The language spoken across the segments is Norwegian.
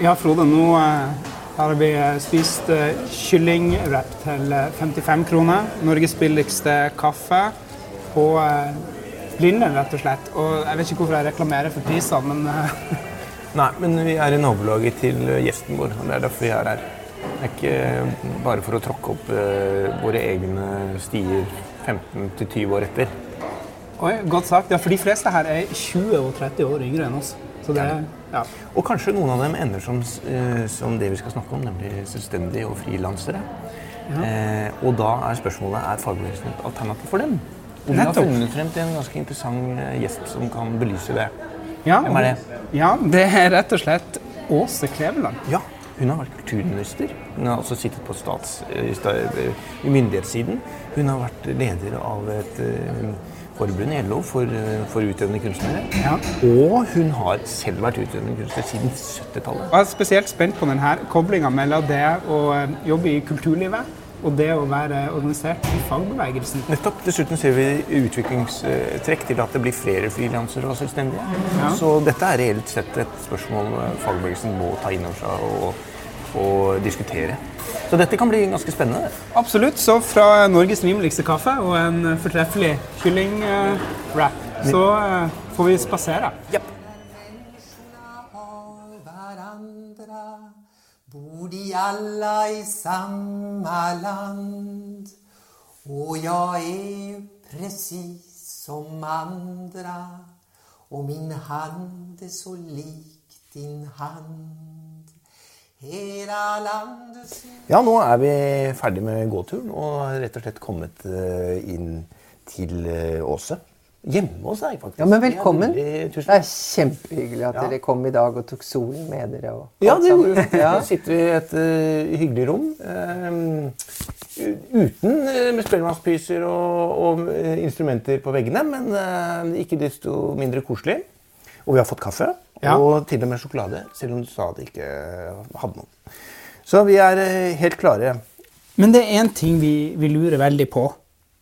Ja, Frode, nå eh, har vi eh, spist eh, kyllingwrap til eh, 55 kroner. Norges billigste kaffe på Blindern, rett og slett. Og jeg vet ikke hvorfor jeg reklamerer for prisene, men Nei, men vi er i nabolaget til gjesten vår, og det er derfor vi er her. Det er ikke bare for å tråkke opp våre egne stier 15-20 år etter. Oi, godt sagt. Ja, for de fleste her er 20 og 30 år yngre enn oss. Så det, ja. Og kanskje noen av dem ender som, eh, som det vi skal snakke om, nemlig selvstendige og frilansere. Eh, og da er spørsmålet er fagbevegelsen et alternativ for dem. Og vi har funnet frem til en ganske interessant eh, gjest som kan belyse det. Ja, Hvem er det? Ja, det er rett og slett Åse Kleveland. Ja, hun har vært kulturminister. Hun har også sittet på stats, i myndighetssiden. Hun har vært leder av et eh, forbund i LO for, eh, for utøvende kunstnere. Ja. Og hun har selv vært utøvende kunstner siden 70-tallet. Jeg er spesielt spent på denne koblinga mellom det å eh, jobbe i kulturlivet og det å være organisert i fagbevegelsen. Nettopp. Dessuten ser vi utviklingstrekk til at det blir flere frilansere og selvstendige. Ja. Så dette er reelt sett et spørsmål fagbevegelsen må ta inn over seg og, og diskutere. Så dette kan bli ganske spennende. Absolutt. Så fra Norges rimeligste kaffe og en fortreffelig kyllingwrap, så eh, får vi spasere. Varandra bor de alla i samma land och jag är jo precis som andra och min hand är så lik din hand Ja, nå er vi ferdig med gåturen og har rett og slett kommet eh, inn til eh, Åse. Hjemme hos deg, faktisk. Ja, men velkommen. Det er Det er kjempehyggelig at Ja. dere kom i dag og tok solen med dere. Og Ja, det gjorde vi. Ja. Nå sitter vi i et uh, hyggelig rom. Uh, uten uh, spellemannspyser og, og instrumenter på veggene, men ikke desto mindre koselig. Og vi har fått kaffe, Ja. og til og med sjokolade, selv om du sa det ikke hadde noen. Så vi er eh, helt klare. Men det er én ting vi, vi lurer veldig på.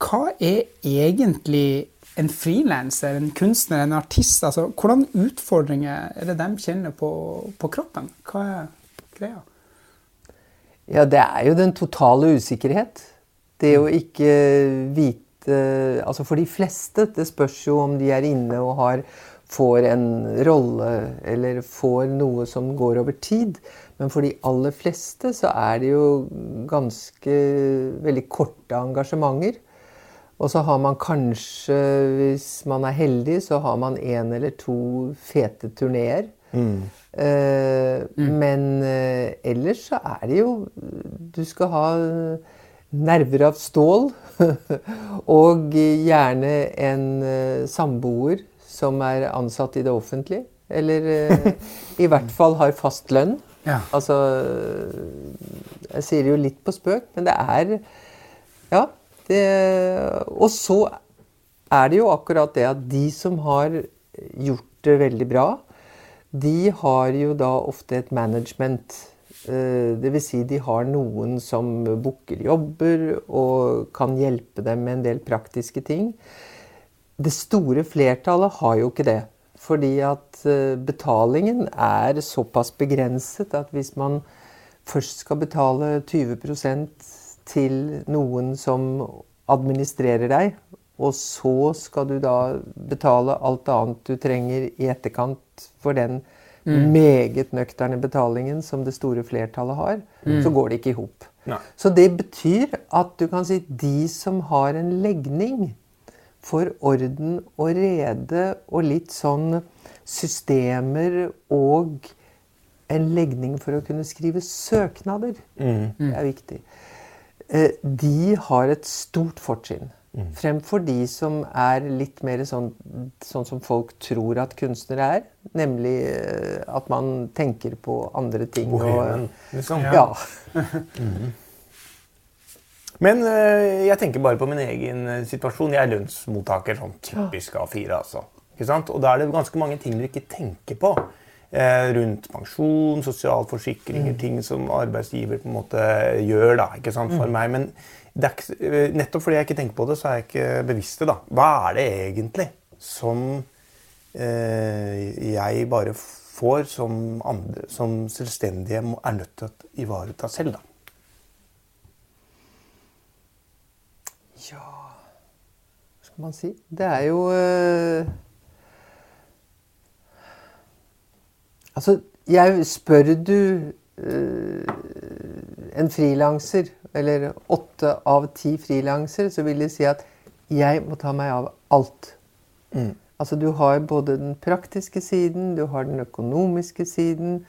Hva er egentlig en frilanser, en kunstner, en artist? Altså, hvordan utfordringer er det de kjenner på, på kroppen? Hva er greia? Ja, det er jo den totale usikkerhet. Det å ikke vite Altså for de fleste, det spørs jo om de er inne og har, får en rolle eller får noe som går over tid. Men for de aller fleste så er det jo ganske veldig korte engasjementer. Og så har man kanskje, hvis man er heldig, så har man én eller to fete turneer. Eh, Men eh, ellers så er det jo Du skal ha nerver av stål. og gjerne en eh, samboer som er ansatt i det offentlige. Eller eh, i hvert fall har fast lønn. Ja. Altså Jeg sier det jo litt på spøk, men det er Ja. Det, og så er det jo akkurat det at de som har gjort det veldig bra, de har jo da ofte et management. Dvs. Det vil si de har noen som booker jobber og kan hjelpe dem med en del praktiske ting. Det store flertallet har jo ikke det. Fordi at eh, betalingen er såpass begrenset at hvis man først skal betale 20% til noen som administrerer deg, og så skal du da betale alt annet du trenger i etterkant for den meget nøkterne betalingen som det store flertallet har, så går det ikke i hop. Så det betyr at du kan si de som har en legning for orden og rede og litt sånn systemer og en legning for å kunne skrive søknader, det er viktig, Eh, de har et stort fortrinn. Fremfor de som er litt mer sånn, sånn som folk tror at kunstnere er. Nemlig eh, at man tenker på andre ting. Bohemen, liksom. ja. Men øh, jeg tenker bare på min egen øh, situasjon. Jeg er lønnsmottaker sånn typisk A4. altså. Ikke sant? Og da er det ganske mange ting du ikke tenker på. Eh, rundt pensjon, sosialforsikringer, ting som arbeidsgiver på en måte gjør da, ikke sant, for meg. Men det ikke, øh, nettopp fordi jeg ikke tenker på det, så er jeg ikke bevisst det. da. Hva er det egentlig som eh, jeg bare får som, andre, som selvstendige er nødt til å ivareta selv. da. Ja Hva skal man si? Det er jo eh, Altså, jeg spør du eh, en frilanser, eller åtte av ti frilansere, så vil de si at jeg må ta meg av alt. Altså, du har både den praktiske siden, du har den økonomiske siden.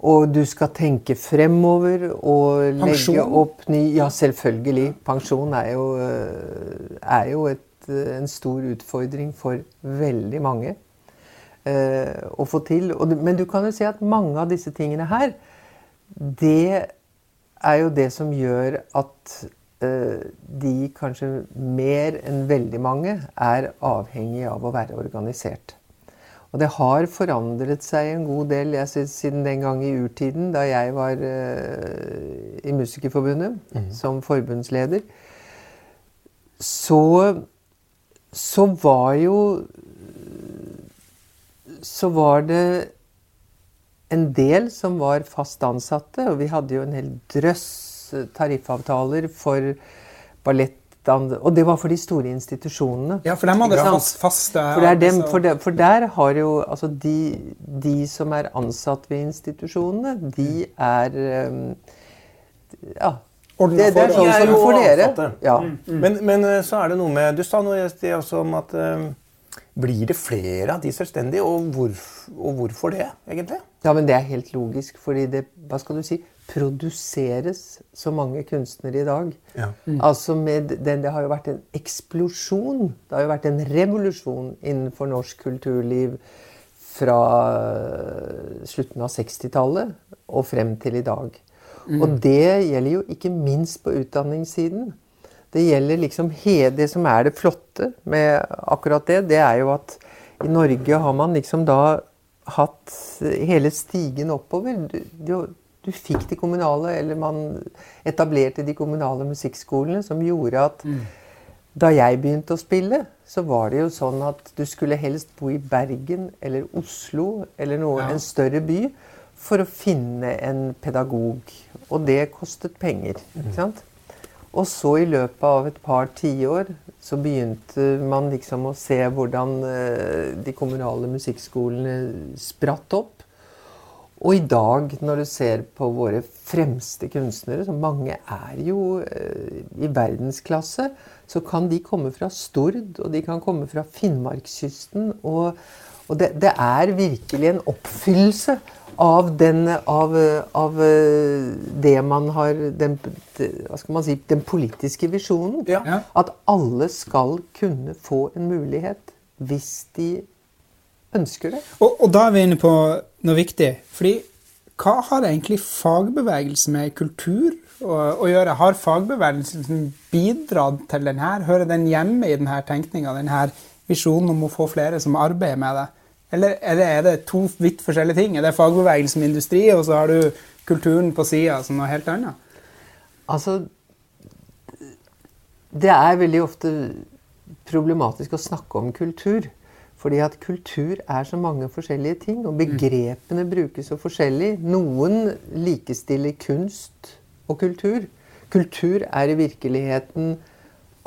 Og du skal tenke fremover og legge Pensjon? opp ny Ja, selvfølgelig. Pensjon er jo, øh, er jo et, øh, en stor utfordring for veldig mange eh, å få til. Men du kan jo si at mange av disse tingene her, det er jo det som gjør at eh, de kanskje mer enn veldig mange er avhengig av å være organisert. Og det har forandret seg en god del jeg synes, siden den gang i urtiden, da jeg var uh, i Musikerforbundet som forbundsleder. Så, så var jo Så var det en del som var fast ansatte, og vi hadde jo en hel drøss tariffavtaler for ballett og det var for de store institusjonene. Ja, for dem hadde fast, faste For, det er dem, for, der, for der har jo altså de, de som er ansatt ved institusjonene, de er um, Ja. Det, det er sånn De er som for dere. Ja. Men, men eh, så er det noe med Du sa noe i sted også om at eh, Blir det flere av de selvstendige, og, hvor, og hvorfor det, egentlig? ja, men det er helt logisk, fordi det hva skal du si, produseres så mange kunstnere i dag. Ja. Altså med den, Det har jo vært en eksplosjon, det har jo vært en revolusjon innenfor norsk kulturliv fra øh, slutten av 60-tallet og frem til i dag. Og det gjelder jo ikke minst på utdanningssiden. Det gjelder liksom Det som er det flotte med akkurat det, det er jo at i Norge har man liksom da hatt hele stigen oppover. Du, du, du fikk de kommunale, eller man etablerte de kommunale musikkskolene, som gjorde at da jeg begynte å spille, så var det jo sånn at du skulle helst bo i Bergen eller Oslo eller noe, en større by for å finne en pedagog. Og det kostet penger. ikke sant? Og så i løpet av et par tiår så begynte man liksom å se hvordan eh, de kommunale musikkskolene spratt opp. Og i dag, når du ser på våre fremste kunstnere, som mange er jo eh, i verdensklasse, så kan de komme fra Stord, og de kan komme fra Finnmarkskysten. Og, og det, det er virkelig en oppfyllelse av, den, av, av eh, det man har den, Hva skal man si Den politiske visjonen. Ja. At alle skal kunne få en mulighet hvis de ønsker det. Og, og da er vi inne på noe viktig. Fordi hva har egentlig fagbevegelse med kultur å, å gjøre? Har fagbevegelsen bidratt til den her? Hører den hjemme i denne tenkninga, denne visjonen om å få flere som arbeider med det? Eller, eller er det to vidt forskjellige ting? Er det fagbevegelse med industri, og så har du kulturen på sida som noe helt annet? Altså Det er veldig ofte problematisk å snakke om kultur. Fordi at kultur er så mange forskjellige ting, og begrepene brukes så forskjellig. Noen likestiller kunst og kultur. Kultur er i virkeligheten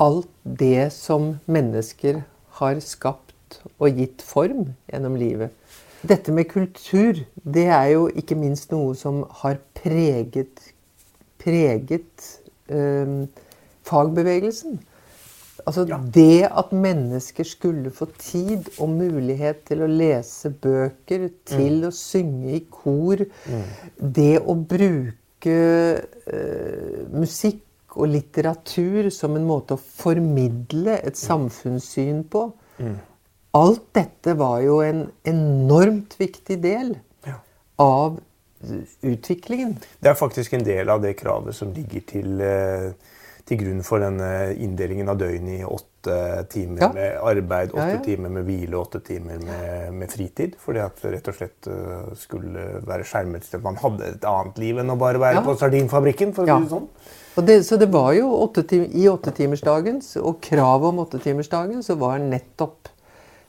alt det som mennesker har skapt og gitt form gjennom livet. Dette med kultur, det er jo ikke minst noe som har preget, preget eh, fagbevegelsen. Altså Det at mennesker skulle få tid og mulighet til å lese bøker, til å synge i kor, det å bruke eh, musikk og litteratur som en måte å formidle et samfunnssyn på Alt dette var jo en enormt viktig del Ja. av utviklingen. Det er faktisk en del av det kravet som ligger til, eh, til grunn for denne inndelingen av døgnet i åtte timer Ja. med arbeid, åtte Ja, timer med hvile, åtte timer med, med fritid. Fordi at det rett og slett eh, skulle være skjermet til at man hadde et annet liv enn å bare være på sardinfabrikken. for å si det sånn. Det, så det var jo åtte tim i åttetimersdagen og kravet om åttetimersdagen så var nettopp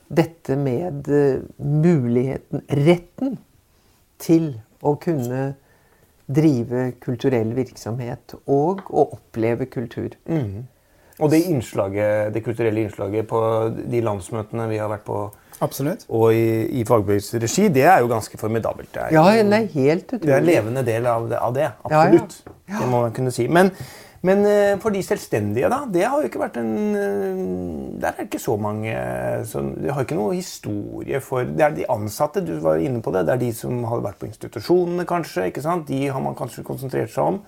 dette med eh, muligheten, retten til å kunne drive kulturell virksomhet og å oppleve kultur. Og det, innslaget, det kulturelle innslaget på de landsmøtene vi har vært på, Absolutt. og i, i fagbevegelsens regi, det er jo ganske formidabelt. Det er, Ja, det er helt det er en levende del av det. Av det Ja, ja. absolutt. Det må man kunne si. Men, men eh, for de selvstendige, da, det har jo ikke vært en eh, Der er det ikke så mange som har ikke noe historie for Det er de ansatte, du var inne på det. Det er de som har vært på institusjonene, kanskje. ikke sant? De har man kanskje konsentrert seg om.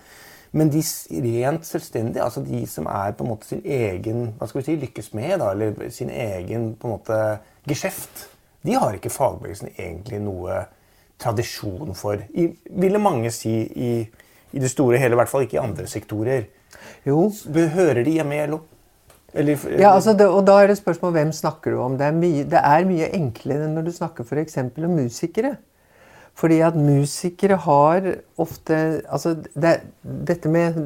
Men de rent selvstendige, altså de som er på en måte sin egen hva skal vi si, lykkes med, da, eller sin egen på en måte geskjeft, de har ikke fagbevegelsen egentlig noe tradisjon for. I, ville mange si i, i det store hele, i hvert fall ikke i andre sektorer. Jo. Hører de hjemme i LO? Eller, Ja, altså det, og da er det spørsmål hvem snakker du om. Det er mye, det er mye enklere når du snakker f.eks. om musikere. Fordi at musikere har ofte Altså det, dette med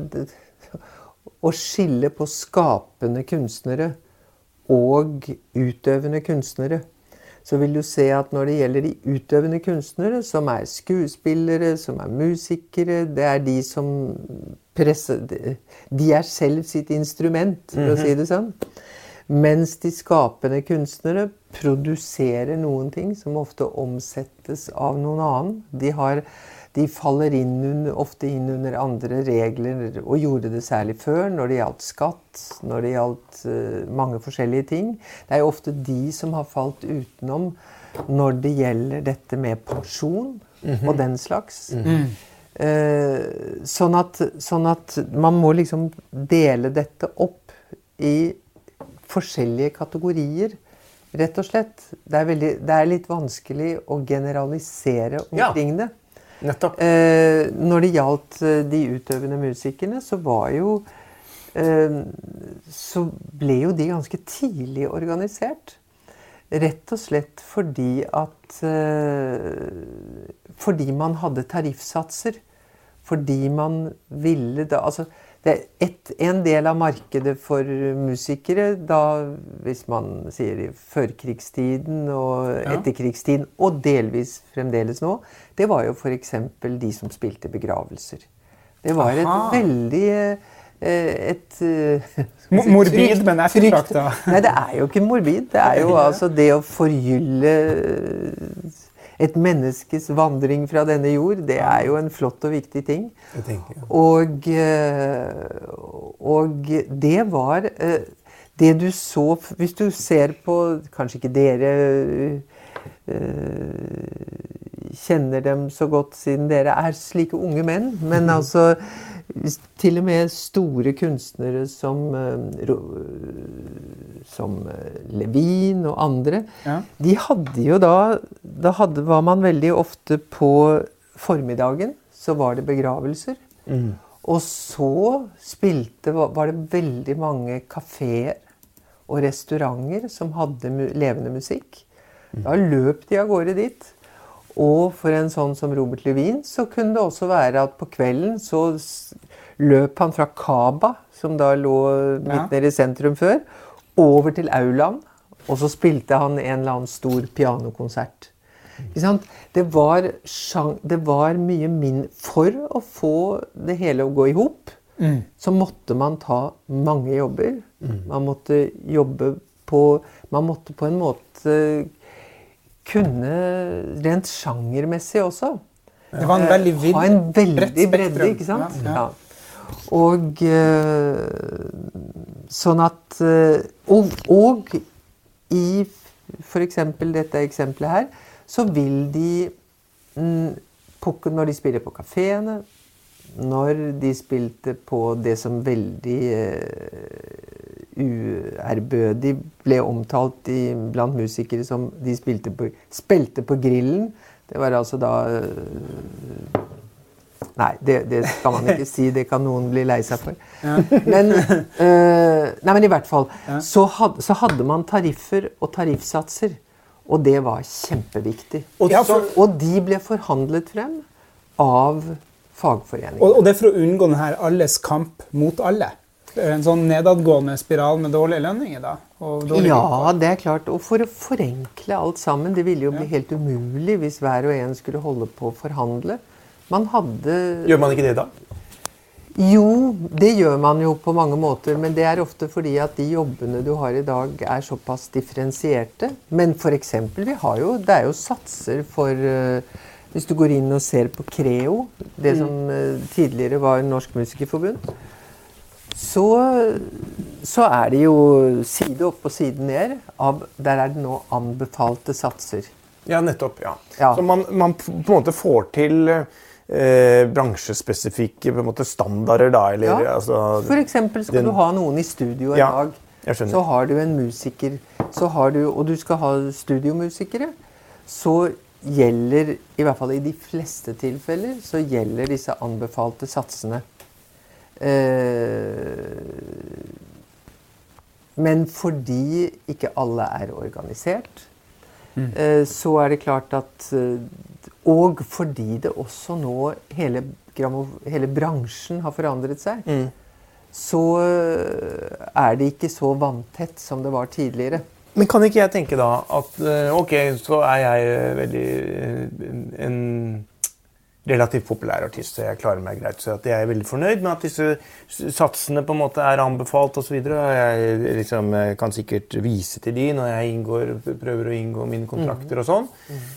å skille på skapende kunstnere og utøvende kunstnere, så vil du se at når det gjelder de utøvende kunstnere, som er skuespillere, som er musikere, det er de som presser De er selv sitt instrument, for å si det sånn. Mens de skapende kunstnere produserer noen ting som ofte omsettes av noen annen. De, har, de faller inn under, ofte inn under andre regler, og gjorde det særlig før, når det gjaldt skatt, når det gjaldt eh, mange forskjellige ting. Det er jo ofte de som har falt utenom når det gjelder dette med pensjon og den slags. Eh, sånn, at, sånn at man må liksom dele dette opp i forskjellige kategorier. Rett og slett. Det er, veldig, det er litt vanskelig å generalisere Ja. omkring det. Nettopp. Eh, når det gjaldt eh, de utøvende musikerne, så var jo eh, Så ble jo de ganske tidlig organisert. Rett og slett fordi at eh, Fordi man hadde tariffsatser. Fordi man ville da Altså, det er et, en del av markedet for musikere da, hvis man sier i førkrigstiden og etterkrigstiden, og delvis fremdeles nå, det var jo f.eks. de som spilte begravelser. Det var et Aha. veldig eh, et eh, morbid, men frykt- frykter Nei, det er jo ikke morbid. Det er jo altså det å forgylle et menneskes vandring fra denne jord. Det er jo en flott og viktig ting. Og, eh, og det var eh, Det du så Hvis du ser på Kanskje ikke dere eh, kjenner dem så godt siden dere er slike unge menn, men altså til og med store kunstnere som, eh, som eh, Levin og andre, Ja. de hadde jo da Da hadde, var man veldig ofte på formiddagen, så var det begravelser. Og så spilte, var var det veldig mange kafeer og restauranter som hadde levende musikk. Da løp de av gårde dit. Og for en sånn som Robert Levin så kunne det også være at på kvelden så løp han fra Kaba, som da lå midt Ja. nede i sentrum før, over til aulaen. Og så spilte han en eller annen stor pianokonsert. Ikke sant? Det var, det var mye min For å få det hele å gå i hop, så måtte man ta mange jobber. Man måtte jobbe på Man måtte på en måte kunne Rent sjangermessig også. Det var en veldig vill, Ha en veldig bredde, ikke sant? Ja, ja. Og eh, sånn at eh, Og, og i f.eks. dette eksempelet her, så vil de mm, på, Når de spiller på kafeene, når de spilte på det som veldig eh, uærbødig ble omtalt i, blant musikere som de spilte på, spilte på grillen. Det var altså da eh, Nei, det, det skal man ikke si. Det kan noen bli lei seg for. Men, øh, nei, men i hvert fall så, had, så hadde man tariffer og tariffsatser. Og det var kjempeviktig. Og Og, så- og de ble forhandlet frem av fagforeninger Og, og det er for å unngå denne alles kamp mot alle. En sånn nedadgående spiral med dårlige lønninger, da? Og dårlige? Ja, det er klart. Og for å forenkle alt sammen Det ville jo bli helt umulig hvis hver og en skulle holde på å forhandle. Man hadde Gjør man ikke det da? Jo, det gjør man jo på mange måter, men det er ofte fordi at de jobbene du har i dag, er såpass differensierte. Men f.eks. vi har jo Det er jo satser for eh, Hvis du går inn og ser på Creo, det som eh, tidligere var Norsk Musikerforbund, så, så er det jo side opp og side ned. Av, der er det nå anbefalte satser. Ja, nettopp. ja. Ja. Så man, man på en måte får til eh, bransjespesifikke måte standarder, da? Eller, Ja. altså, eksempel skal den- du ha noen i studio en Ja, dag. Så har du en musiker, så har du, og du skal ha studiomusikere. Så gjelder, i hvert fall i de fleste tilfeller, så gjelder disse anbefalte satsene. Eh, men fordi ikke alle er organisert, mm. så er det klart at eh, Og fordi det også nå hele, hele bransjen har forandret seg, så eh, er det ikke så vanntett som det var tidligere. Men kan ikke jeg tenke da at eh, ok, så er jeg eh, veldig eh, en relativt populær artist, så jeg klarer meg greit. Så at jeg er veldig fornøyd med at disse satsene på en måte er anbefalt osv. Jeg liksom, kan sikkert vise til de når jeg inngår, prøver å inngå mine kontrakter og sånn.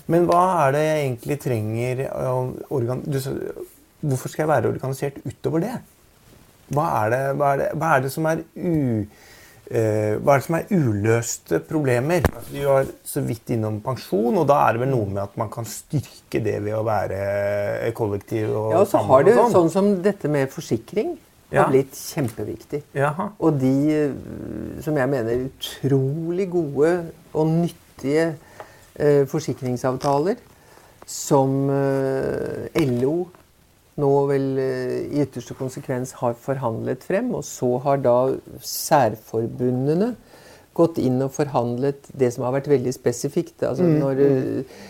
Men hva er det jeg egentlig trenger. Du, hvorfor skal jeg være organisert utover det? Hva er det, hva er det, hva er det som er u... Eh, hva er det som er uløste problemer? Du vi var så vidt innom pensjon, og da er det vel noe med at man kan styrke det ved å være eh, kollektiv og Ja, og så har det sånn. sånn som dette med forsikring Ja. har blitt kjempeviktig. Jaha. Og de, eh, som jeg mener, utrolig gode og nyttige eh, forsikringsavtaler som eh, LO nå vel eh, i ytterste konsekvens har forhandlet frem, og så har da særforbundene gått inn og forhandlet det som har vært veldig spesifikt. Altså når eh,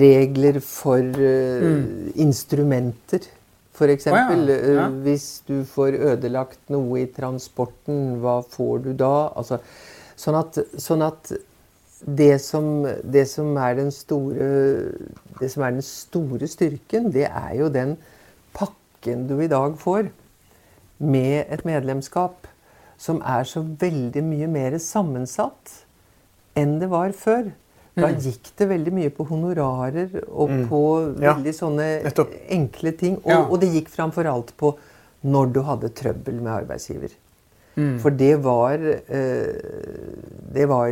regler for mm. instrumenter, f.eks. Oh, ja, Eh, ja. Hvis du får ødelagt noe i transporten, hva får du da? Altså, sånn, at, sånn at det som, det som den store Det som er den store styrken, det er jo den pakken du i dag får med et medlemskap som er så veldig mye mer sammensatt enn det var før. Da gikk det veldig mye på honorarer og på veldig Ja, sånne nettopp. enkle ting. Og, Ja. og det gikk framfor alt på når du hadde trøbbel med arbeidsgiver. Mm. For det var, eh, det var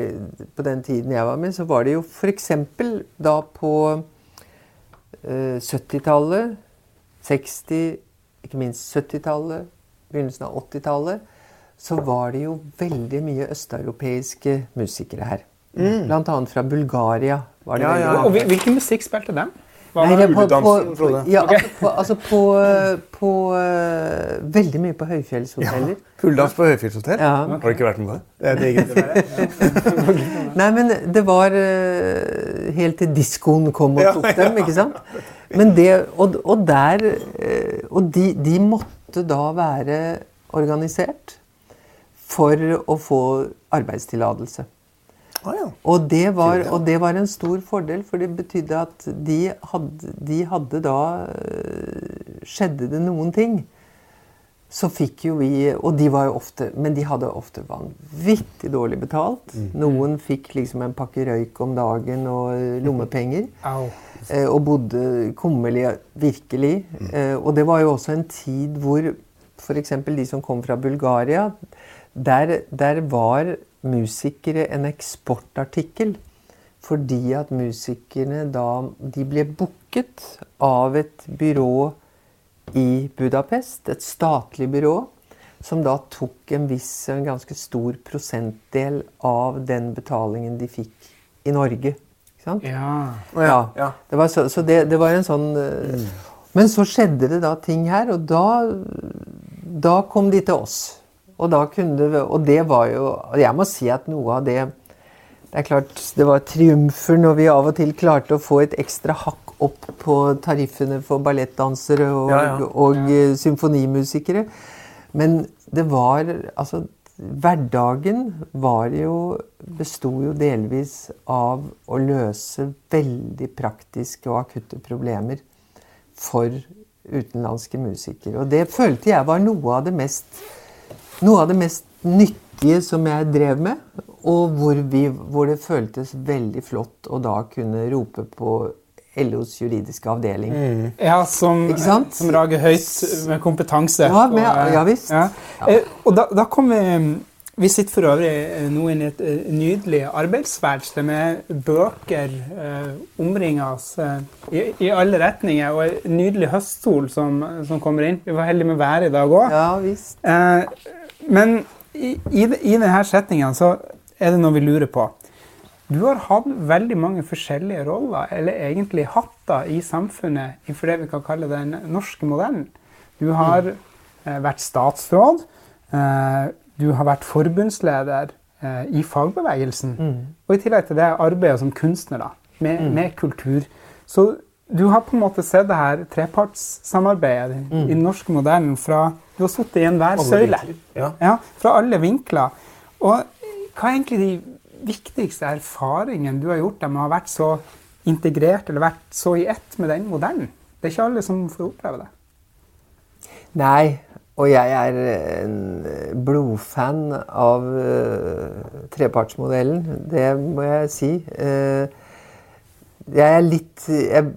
På den tiden jeg var med, så var det jo f.eks. da på eh, 70-tallet, 60, ikke minst 70-tallet, begynnelsen av 80-tallet, så var det jo veldig mye østeuropeiske musikere her. Blant annet fra Bulgaria. var det Ja, ja. Og hvilken musikk spilte dem? Hva Nei, var Uledansen, Frode. ja, Ok. altså på, altså på, på eh, Veldig mye på høyfjellshoteller. Fulldans på Høyfjellshotell? Ja. Har du ikke vært med på det? Det Nei, men det var eh, helt til diskoen kom og tok dem, ikke sant? Men det, og, og der eh, Og de, de måtte da være organisert for å få arbeidstillatelse. Ah, ja. Og det, var, og det var en stor fordel, for det betydde at de hadde, de hadde da øh, Skjedde det noen ting, så fikk jo vi Og de var jo ofte Men de hadde ofte vanvittig dårlig betalt. Noen fikk liksom en pakke røyk om dagen og øh, lommepenger. Au. Eh, og bodde kummerlig, virkelig. Eh, og det var jo også en tid hvor f.eks. de som kom fra Bulgaria, der, der var musikere en eksportartikkel. Fordi at musikerne da De ble booket av et byrå i Budapest, et statlig byrå, som da tok en viss, en ganske stor prosentdel av den betalingen de fikk i Norge. Ikke sant? Ja. Ja. ja. Det var så, så det, det var en sånn mm. Men så skjedde det da ting her, og da, da kom de til oss. Og da kunne det, og det var jo og Jeg må si at noe av det Det er klart det var triumfer når vi av og til klarte å få et ekstra hakk opp på tariffene for ballettdansere og, Ja, ja. og eh, symfonimusikere. Men det var Altså, hverdagen var jo Besto jo delvis av å løse veldig praktiske og akutte problemer for utenlandske musikere. Og det følte jeg var noe av det mest, noe av det mest nyttige som jeg drev med. Og hvor, vi, hvor det føltes veldig flott å da kunne rope på LOs juridiske avdeling. Ja, som, som rager høyt med kompetanse. Ja, med- og, eh, ja visst. ja. Ja. Og da, da kommer vi Vi sitter for øvrig eh, nå inne i et eh, nydelig arbeidsverksted med bøker eh, omringa oss eh, i, i alle retninger, og en nydelig høstsol som, som kommer inn. Vi var heldige med været i dag òg. Ja visst. Eh, men i, i, i denne setningen så er det noe vi lurer på. Du har hatt veldig mange forskjellige roller, eller egentlig hatter, i samfunnet innenfor det vi kan kalle den norske modellen. Du har mm. vært statsråd. Eh, du har vært forbundsleder eh, i fagbevegelsen. Og i tillegg til det arbeidet som kunstner da, med, med kultur. Så du har på en måte sett det her trepartssamarbeidet i den norske modellen fra Du har sittet i enhver søyle. ja. Ja, fra alle vinkler. Og hva er egentlig de viktigste erfaringen du har gjort deg med å ha vært så integrert eller vært så i ett med den modellen? Det er ikke alle som får oppleve det. Nei, og jeg er en blodfan av eh, trepartsmodellen. Det må jeg si. Eh, jeg er litt jeg,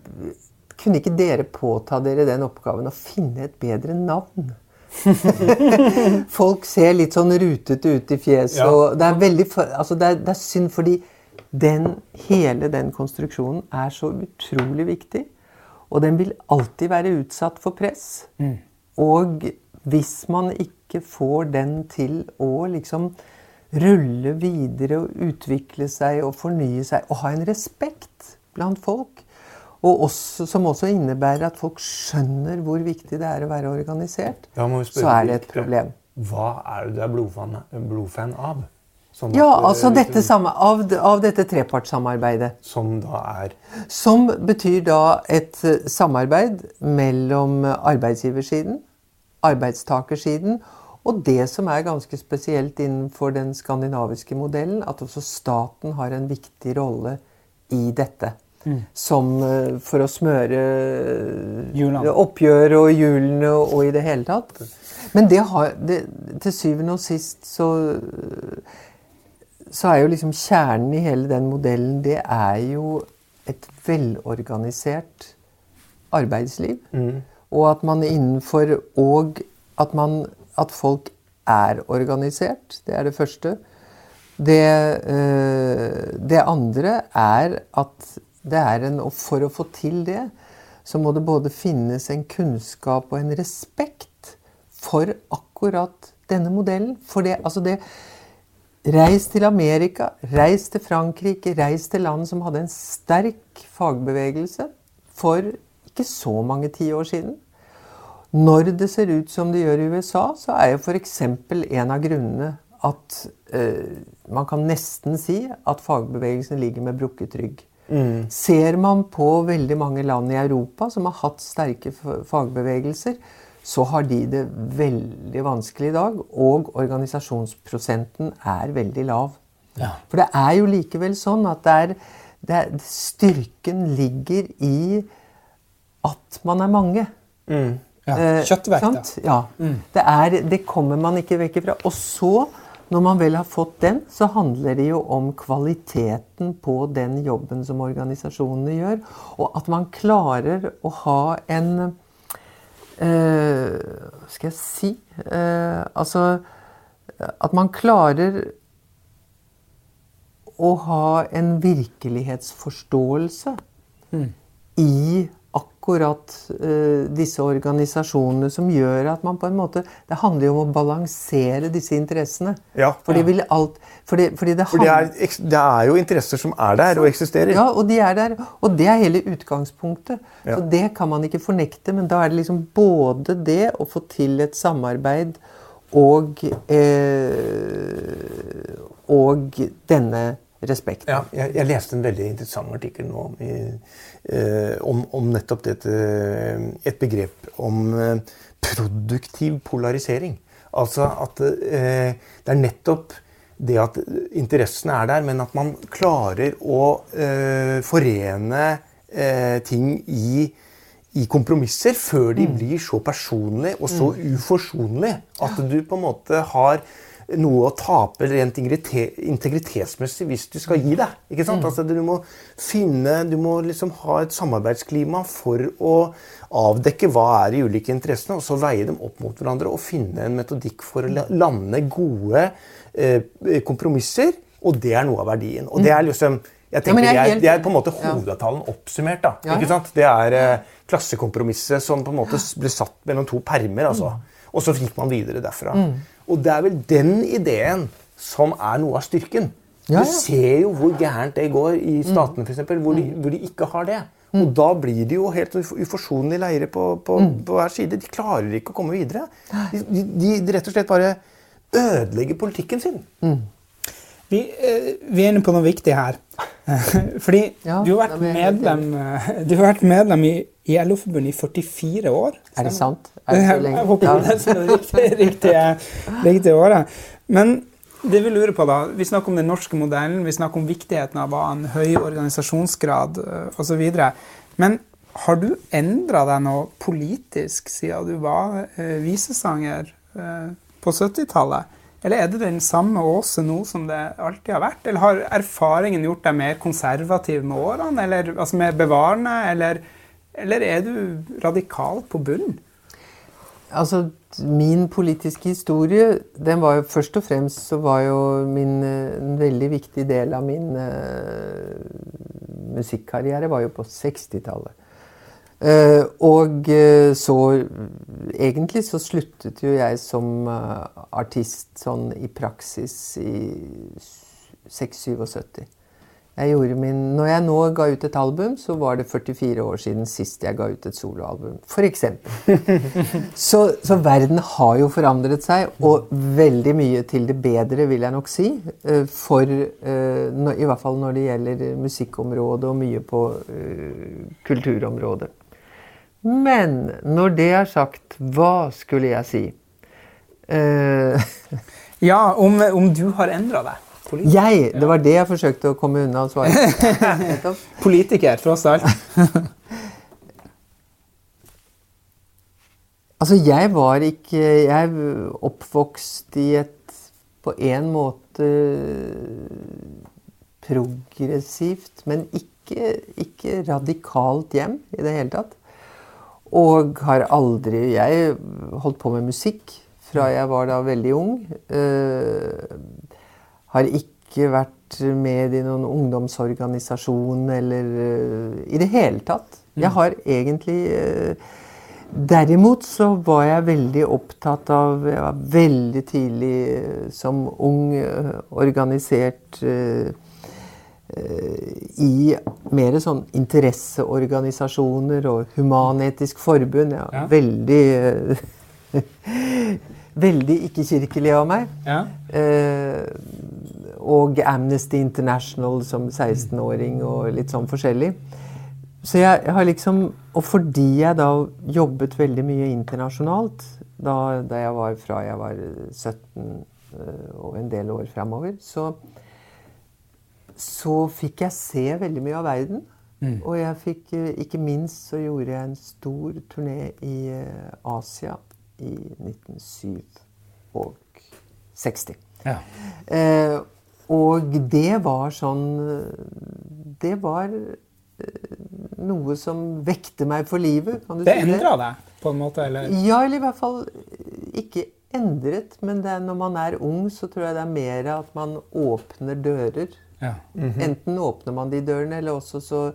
Kunne ikke dere påta dere den oppgaven å finne et bedre navn? Folk ser litt sånn rutete ut i fjeset. Ja. Det er veldig altså det, er, det er synd, fordi den, hele den konstruksjonen er så utrolig viktig. Og den vil alltid være utsatt for press. Og hvis man ikke får den til å liksom rulle videre og utvikle seg og fornye seg og ha en respekt blant folk, og også, som også innebærer at folk skjønner hvor viktig det er å være organisert, ja, så er det et problem. Hva er det du er blodfan, blodfan av? Sånn Ja, at, altså eh, dette samme, av, av dette trepartssamarbeidet. Som da er Som betyr da et eh, samarbeid mellom arbeidsgiversiden, arbeidstakersiden og det som er ganske spesielt innenfor den skandinaviske modellen, at også staten har en viktig rolle i dette. Som eh, for å smøre eh, oppgjøret oppgjør og hjulene og, i det hele tatt. Men det har, det, til syvende og sist så så er jo liksom kjernen i hele den modellen, det er jo et velorganisert arbeidsliv. Og at man innenfor Og at, man, at folk er organisert. Det er det første. Det, eh, det andre er at en Og for å få til det, så må det både finnes en kunnskap og en respekt for akkurat denne modellen. For det, altså det Reis til Amerika, reis til Frankrike, reis til land som hadde en sterk fagbevegelse for ikke så mange tiår siden. Når det ser ut som det gjør i USA, så er jo f.eks. en av grunnene at eh, man kan nesten si at fagbevegelsen ligger med brukket rygg. Ser man på veldig mange land i Europa som har hatt sterke fagbevegelser, så har de det veldig vanskelig i dag, og organisasjonsprosenten er veldig lav. For det er jo likevel sånn at det er, det er, styrken ligger i at man er mange. Ja, Eh, kjøttvekt, sant? ja. Det, er, det kommer man ikke vekk ifra. Og så, når man vel har fått den, så handler det jo om kvaliteten på den jobben som organisasjonene gjør. Og at man klarer å ha en eh, skal jeg si eh, Altså at man klarer å ha en virkelighetsforståelse i akkurat uh, disse organisasjonene som gjør at man på en måte Det handler jo om å balansere disse interessene. Ja. Fordi, vil alt fordi, fordi det, For det er, det er jo interesser som er der og eksisterer. ja, og de er der. Og det er hele utgangspunktet. Ja. Så det kan man ikke fornekte. Men da er det liksom både det å få til et samarbeid og eh, Og denne respekten. Ja, jeg, jeg leste en veldig interessant artikkel nå om, i, eh, om, om nettopp dette Et begrep om eh, produktiv polarisering. Altså at eh, det er nettopp det at interessene er der, men at man klarer å eh, forene eh, ting i, i, kompromisser før de mm. blir så personlige og så mm. uforsonlige at du på en måte har noe å tape rent integritetsmessig hvis du skal gi deg. ikke sant? Mm. Altså, du må finne, du må liksom ha et samarbeidsklima for å avdekke hva er de ulike interessene, og så veie dem opp mot hverandre og finne en metodikk for å lande gode eh, kompromisser. Og det er noe av verdien. Og det er mm. liksom jeg tenker ja, jeg, Det er på en måte hovedavtalen oppsummert. da, ja, ja. ikke sant? Det er eh, klassekompromisset som på en måte ble satt mellom to permer. altså. Mm. Og så gikk man videre derfra. Mm. Og det er vel den ideen som er noe av styrken. Ja, ja. Du ser jo hvor gærent det går i mm. statene, for eksempel, hvor, de, mm. hvor de ikke har det. Mm. Og da blir det jo helt uforsonlige leire på, på, på, hver side. De klarer ikke å komme videre. De, de, de rett og slett bare ødelegger politikken sin. Mm. Vi, eh, vi, er inne på noe viktig her. Fordi ja, du, har medlem, du, har vært medlem, i, i LO-forbundet i 44 år. Er det sant? Jeg håper det er riktig, riktige, riktige året. Men det vi lurer på da, vi snakker om den norske modellen, vi snakker om viktigheten av en høy organisasjonsgrad eh, osv. Men har du endra deg noe politisk siden du var eh, visesanger eh, på 70-tallet? Eller er det den samme Åse nå som det alltid har vært? Eller har erfaringen gjort deg mer konservativ med årene, eller altså mer bevarende? Eller, eller er du radikal på bunnen? Altså, min politiske historie, den var jo først og fremst så var jo min, en veldig viktig del av min uh, musikkarriere var jo på 60-tallet. Eh, og uh, så Egentlig så sluttet jo jeg som artist sånn i praksis i 6-77. Jeg gjorde min, når jeg nå ga ut et album, så var det 44 år siden sist jeg ga ut et soloalbum. F.eks. så, så verden har jo forandret seg, og veldig mye til det bedre, vil jeg nok si. Eh, for eh, I hvert fall når det gjelder musikkområdet og mye på kulturområdet. Men når det er sagt, hva skulle jeg si? Uh, ja, om, om du har endra deg? Politiker. Jeg! Det var det jeg forsøkte å komme unna å svare. Politiker, tross alt. altså, jeg var ikke Jeg oppvokst i et på en måte progressivt, men ikke, ikke radikalt hjem i det hele tatt. Og har aldri Jeg holdt på med musikk fra jeg var da veldig ung. Uh, har ikke vært med i noen ungdomsorganisasjon eller uh, i det hele tatt. Jeg mm. har egentlig uh, Derimot så var jeg veldig opptatt av Jeg var veldig tidlig som ung organisert i mer sånn interesseorganisasjoner og human-etisk forbund. Ja, ja. Veldig Veldig ikke-kirkelig av meg. Ja. Eh, og Amnesty International som 16-åring og litt sånn forskjellig. Så jeg, jeg, har liksom Og fordi jeg da jobbet veldig mye internasjonalt da, da jeg var fra jeg var 17 eh, og en del år framover, så, så fikk jeg se veldig mye av verden. Mm. Og jeg fikk eh, Ikke minst så gjorde jeg en stor turné i eh, Asia i 1967. Ja. Eh, og det var sånn Det var eh, noe som vekte meg for livet. kan du det si det? Det endra deg på en måte? eller? Ja, eller i hvert fall ikke endret. Men det, når man er ung, så tror jeg det er mer at man åpner dører. Ja. Mm -hmm. Enten åpner man de dørene, eller også så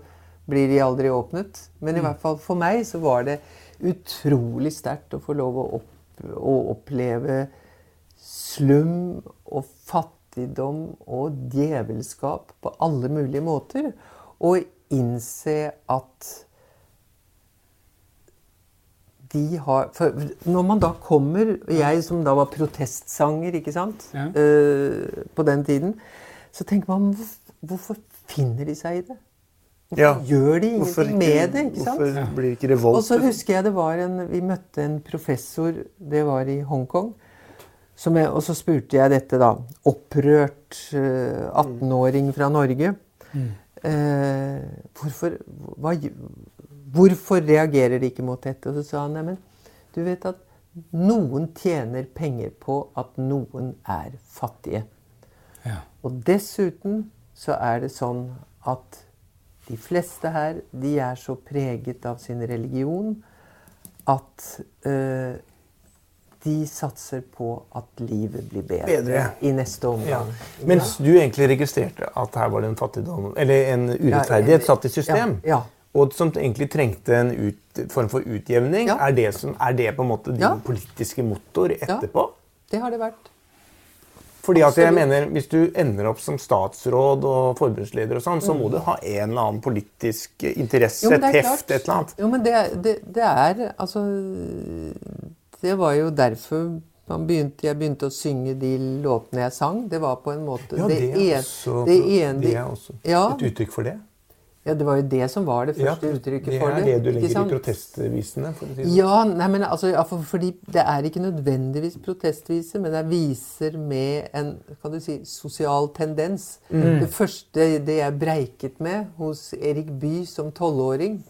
blir de aldri åpnet. Men i mm. hvert fall for meg så var det utrolig sterkt å få lov å, opp, å oppleve slum og fattigdom og djevelskap på alle mulige måter. Og innse at de har For når man da kommer Jeg som da var protestsanger ikke sant, ja. uh, på den tiden, så tenker man hvorfor finner de seg i det? Hvorfor ja. gjør de ingenting ikke, med det? ikke sant? Hvorfor blir ikke revolt? Og så husker jeg det var en, Vi møtte en professor, det var i Hongkong. som jeg, og så spurte jeg dette, da. Opprørt eh, 18-åring fra Norge. Eh, hvorfor, hva, hvorfor reagerer de ikke mot dette? Og så sa han neimen, du vet at noen tjener penger på at noen er fattige. Ja. Og dessuten så er det sånn at de fleste her, de er så preget av sin religion at eh, de satser på at livet blir bedre, Bedre. i neste Ja. omgang. Mens du egentlig registrerte at her var det en fattigdom, eller en urettferdighet Ja, satt i system. ja, ja. Og som egentlig trengte en ut, form for utjevning. Ja. Er, det som, er det på en måte din Ja. politiske motor etterpå? Det har det vært. Fordi at jeg mener, Hvis du ender opp som statsråd og forbundsleder, og sånn, så må du ha en eller annen politisk interesse. Jo, et heft, et eller annet. Jo, men det, det, det er Altså Det var jo derfor man begynte, jeg begynte å synge de låtene jeg sang. Det var på en måte Ja, det, er en- også, det det er også Ja. et uttrykk for det. Ja, det var jo det som var det Ja, første uttrykket det for er det. det du legger legger i protestvisene. For å si det. sånn. Ja, nei, men altså, ja, for, fordi det er ikke nødvendigvis protestviser, men det viser med en kan du si, sosial tendens. Mm. Det første det jeg breiket med hos Erik Bye som tolvåring,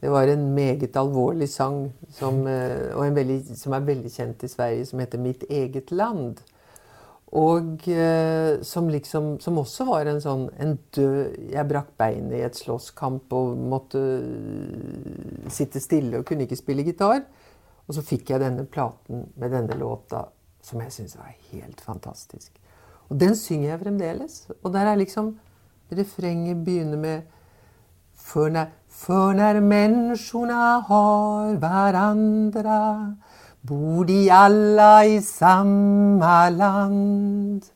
det var en meget alvorlig sang som, eh, veldig, som er veldig kjent i Sverige, som heter 'Mitt eget land'. Og eh, som liksom Som også var en sånn en død Jeg brakk beinet i et slåsskamp og måtte eh, sitte stille og kunne ikke spille gitar. Og så fikk jeg denne platen med denne låta som jeg syns var helt fantastisk. Og den synger jeg fremdeles. Og der er liksom Refrenget begynner med For når, för när människorna har varandra bor de alla i samma land.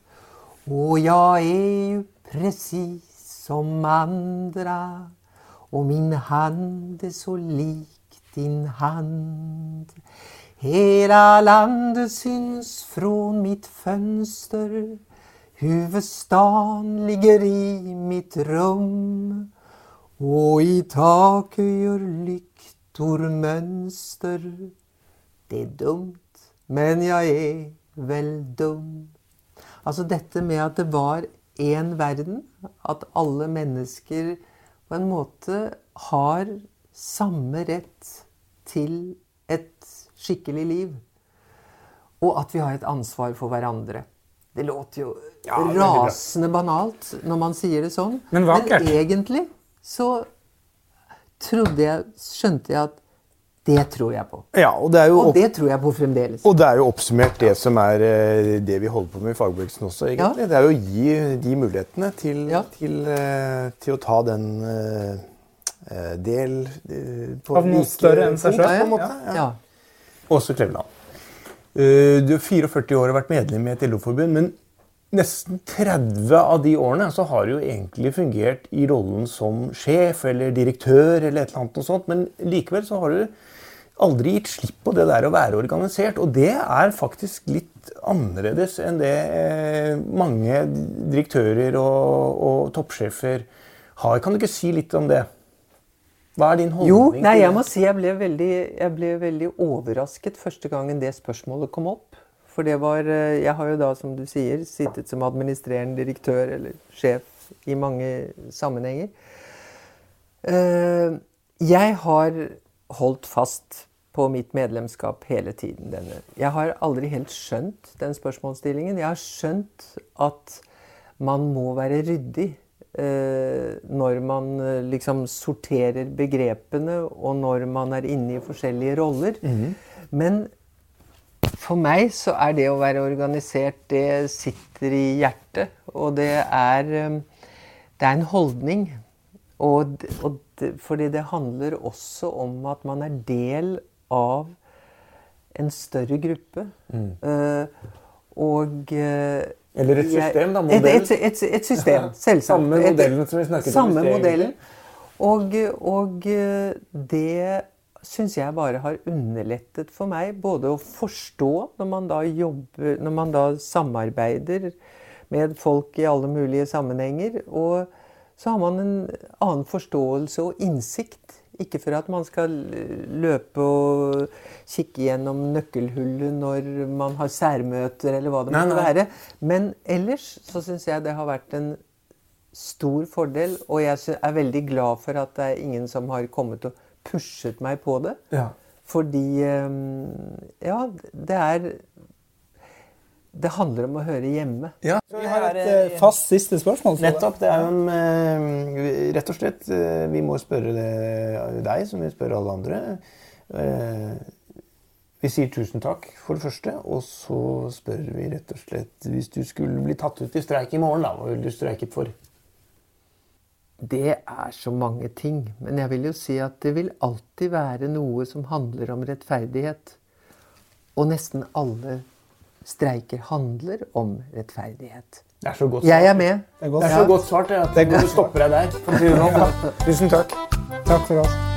Och jag är ju precis som andra och min hand är så lik din hand. Hela landet syns från mitt fönster Huvudstaden ligger i mitt rum och i taket gör lyktor mönster. Det er dumt, men jeg er vel dum. Altså dette med at det var én verden, at alle mennesker på en måte har samme rett til et skikkelig liv. Og at vi har et ansvar for hverandre. Det låter jo Ja, rasende banalt når man sier det sånn. Men. Men egentlig så trodde jeg, skjønte jeg at det tror jeg på. Ja, og det er jo Og det tror jeg på fremdeles. og det er jo oppsummert det som er eh, det vi holder på med i fagbevegelsen også. egentlig. Ja. Det er jo å gi de mulighetene til, Ja. til, eh, til å ta den eh, del på Av noe større enn seg sjøl? selv. på en måte. Ja. Ja. Ja. Åse Kleveland. Eh, Du har 44 år og vært medlem i et LO-forbund, men nesten 30 av de årene så har du jo egentlig fungert i rollen som sjef eller direktør eller et eller annet noe sånt, men likevel så har du aldri gitt slipp på det der å være organisert, og det er faktisk litt annerledes enn det eh, mange direktører og, og toppsjefer har. Kan du ikke si litt om det? Hva er din holdning Jo, nei, jeg må si jeg ble, veldig, jeg ble veldig overrasket første gangen det spørsmålet kom opp. For det var eh, Jeg har jo da, som du sier, sittet som administrerende direktør eller sjef i mange sammenhenger. Eh, Jeg har holdt fast på mitt medlemskap hele tiden. Denne. Jeg har aldri helt skjønt den spørsmålsstillingen. Jeg har skjønt at man må være ryddig eh, når man eh, liksom sorterer begrepene, og når man er inne i forskjellige roller. Men for meg så er det å være organisert, det sitter i hjertet. Og det er, eh, det er en holdning. Og, og fordi det handler også om at man er del av en større gruppe. Eh, og eh, Eller et system, da, Et, modell. et, et, et system, selvsagt. Samme Et- modellen som vi snakket om Samme modellen. Og, og eh, det syns jeg bare har underlettet for meg både å forstå når man da jobber Når man da samarbeider med folk i alle mulige sammenhenger. Og så har man en annen forståelse og innsikt Ikke for at man skal løpe og kikke gjennom nøkkelhullet når man har særmøter, eller hva det måtte være. Men ellers så syns jeg det har vært en stor fordel, og jeg er veldig glad for at det er ingen som har kommet og pushet meg på det. Ja. Fordi eh, Ja, det er Det handler om å høre hjemme. Ja, Vi har et eh, fast siste spørsmål. Nettopp. Det er jo en eh, Rett og slett eh, Vi må spørre det, deg, som vi spør alle andre. Eh, vi sier tusen takk, for det første. Og så spør vi rett og slett Hvis du skulle bli tatt ut i streik i morgen, da, hva ville du streiket for? Det er så mange ting. Men jeg vil jo si at det vil alltid være noe som handler om rettferdighet. Og nesten alle streiker handler om rettferdighet. Det er så godt Jeg er med. Det er godt. Det er så godt svart at du stopper deg der. sånn. Tusen takk. Takk for oss.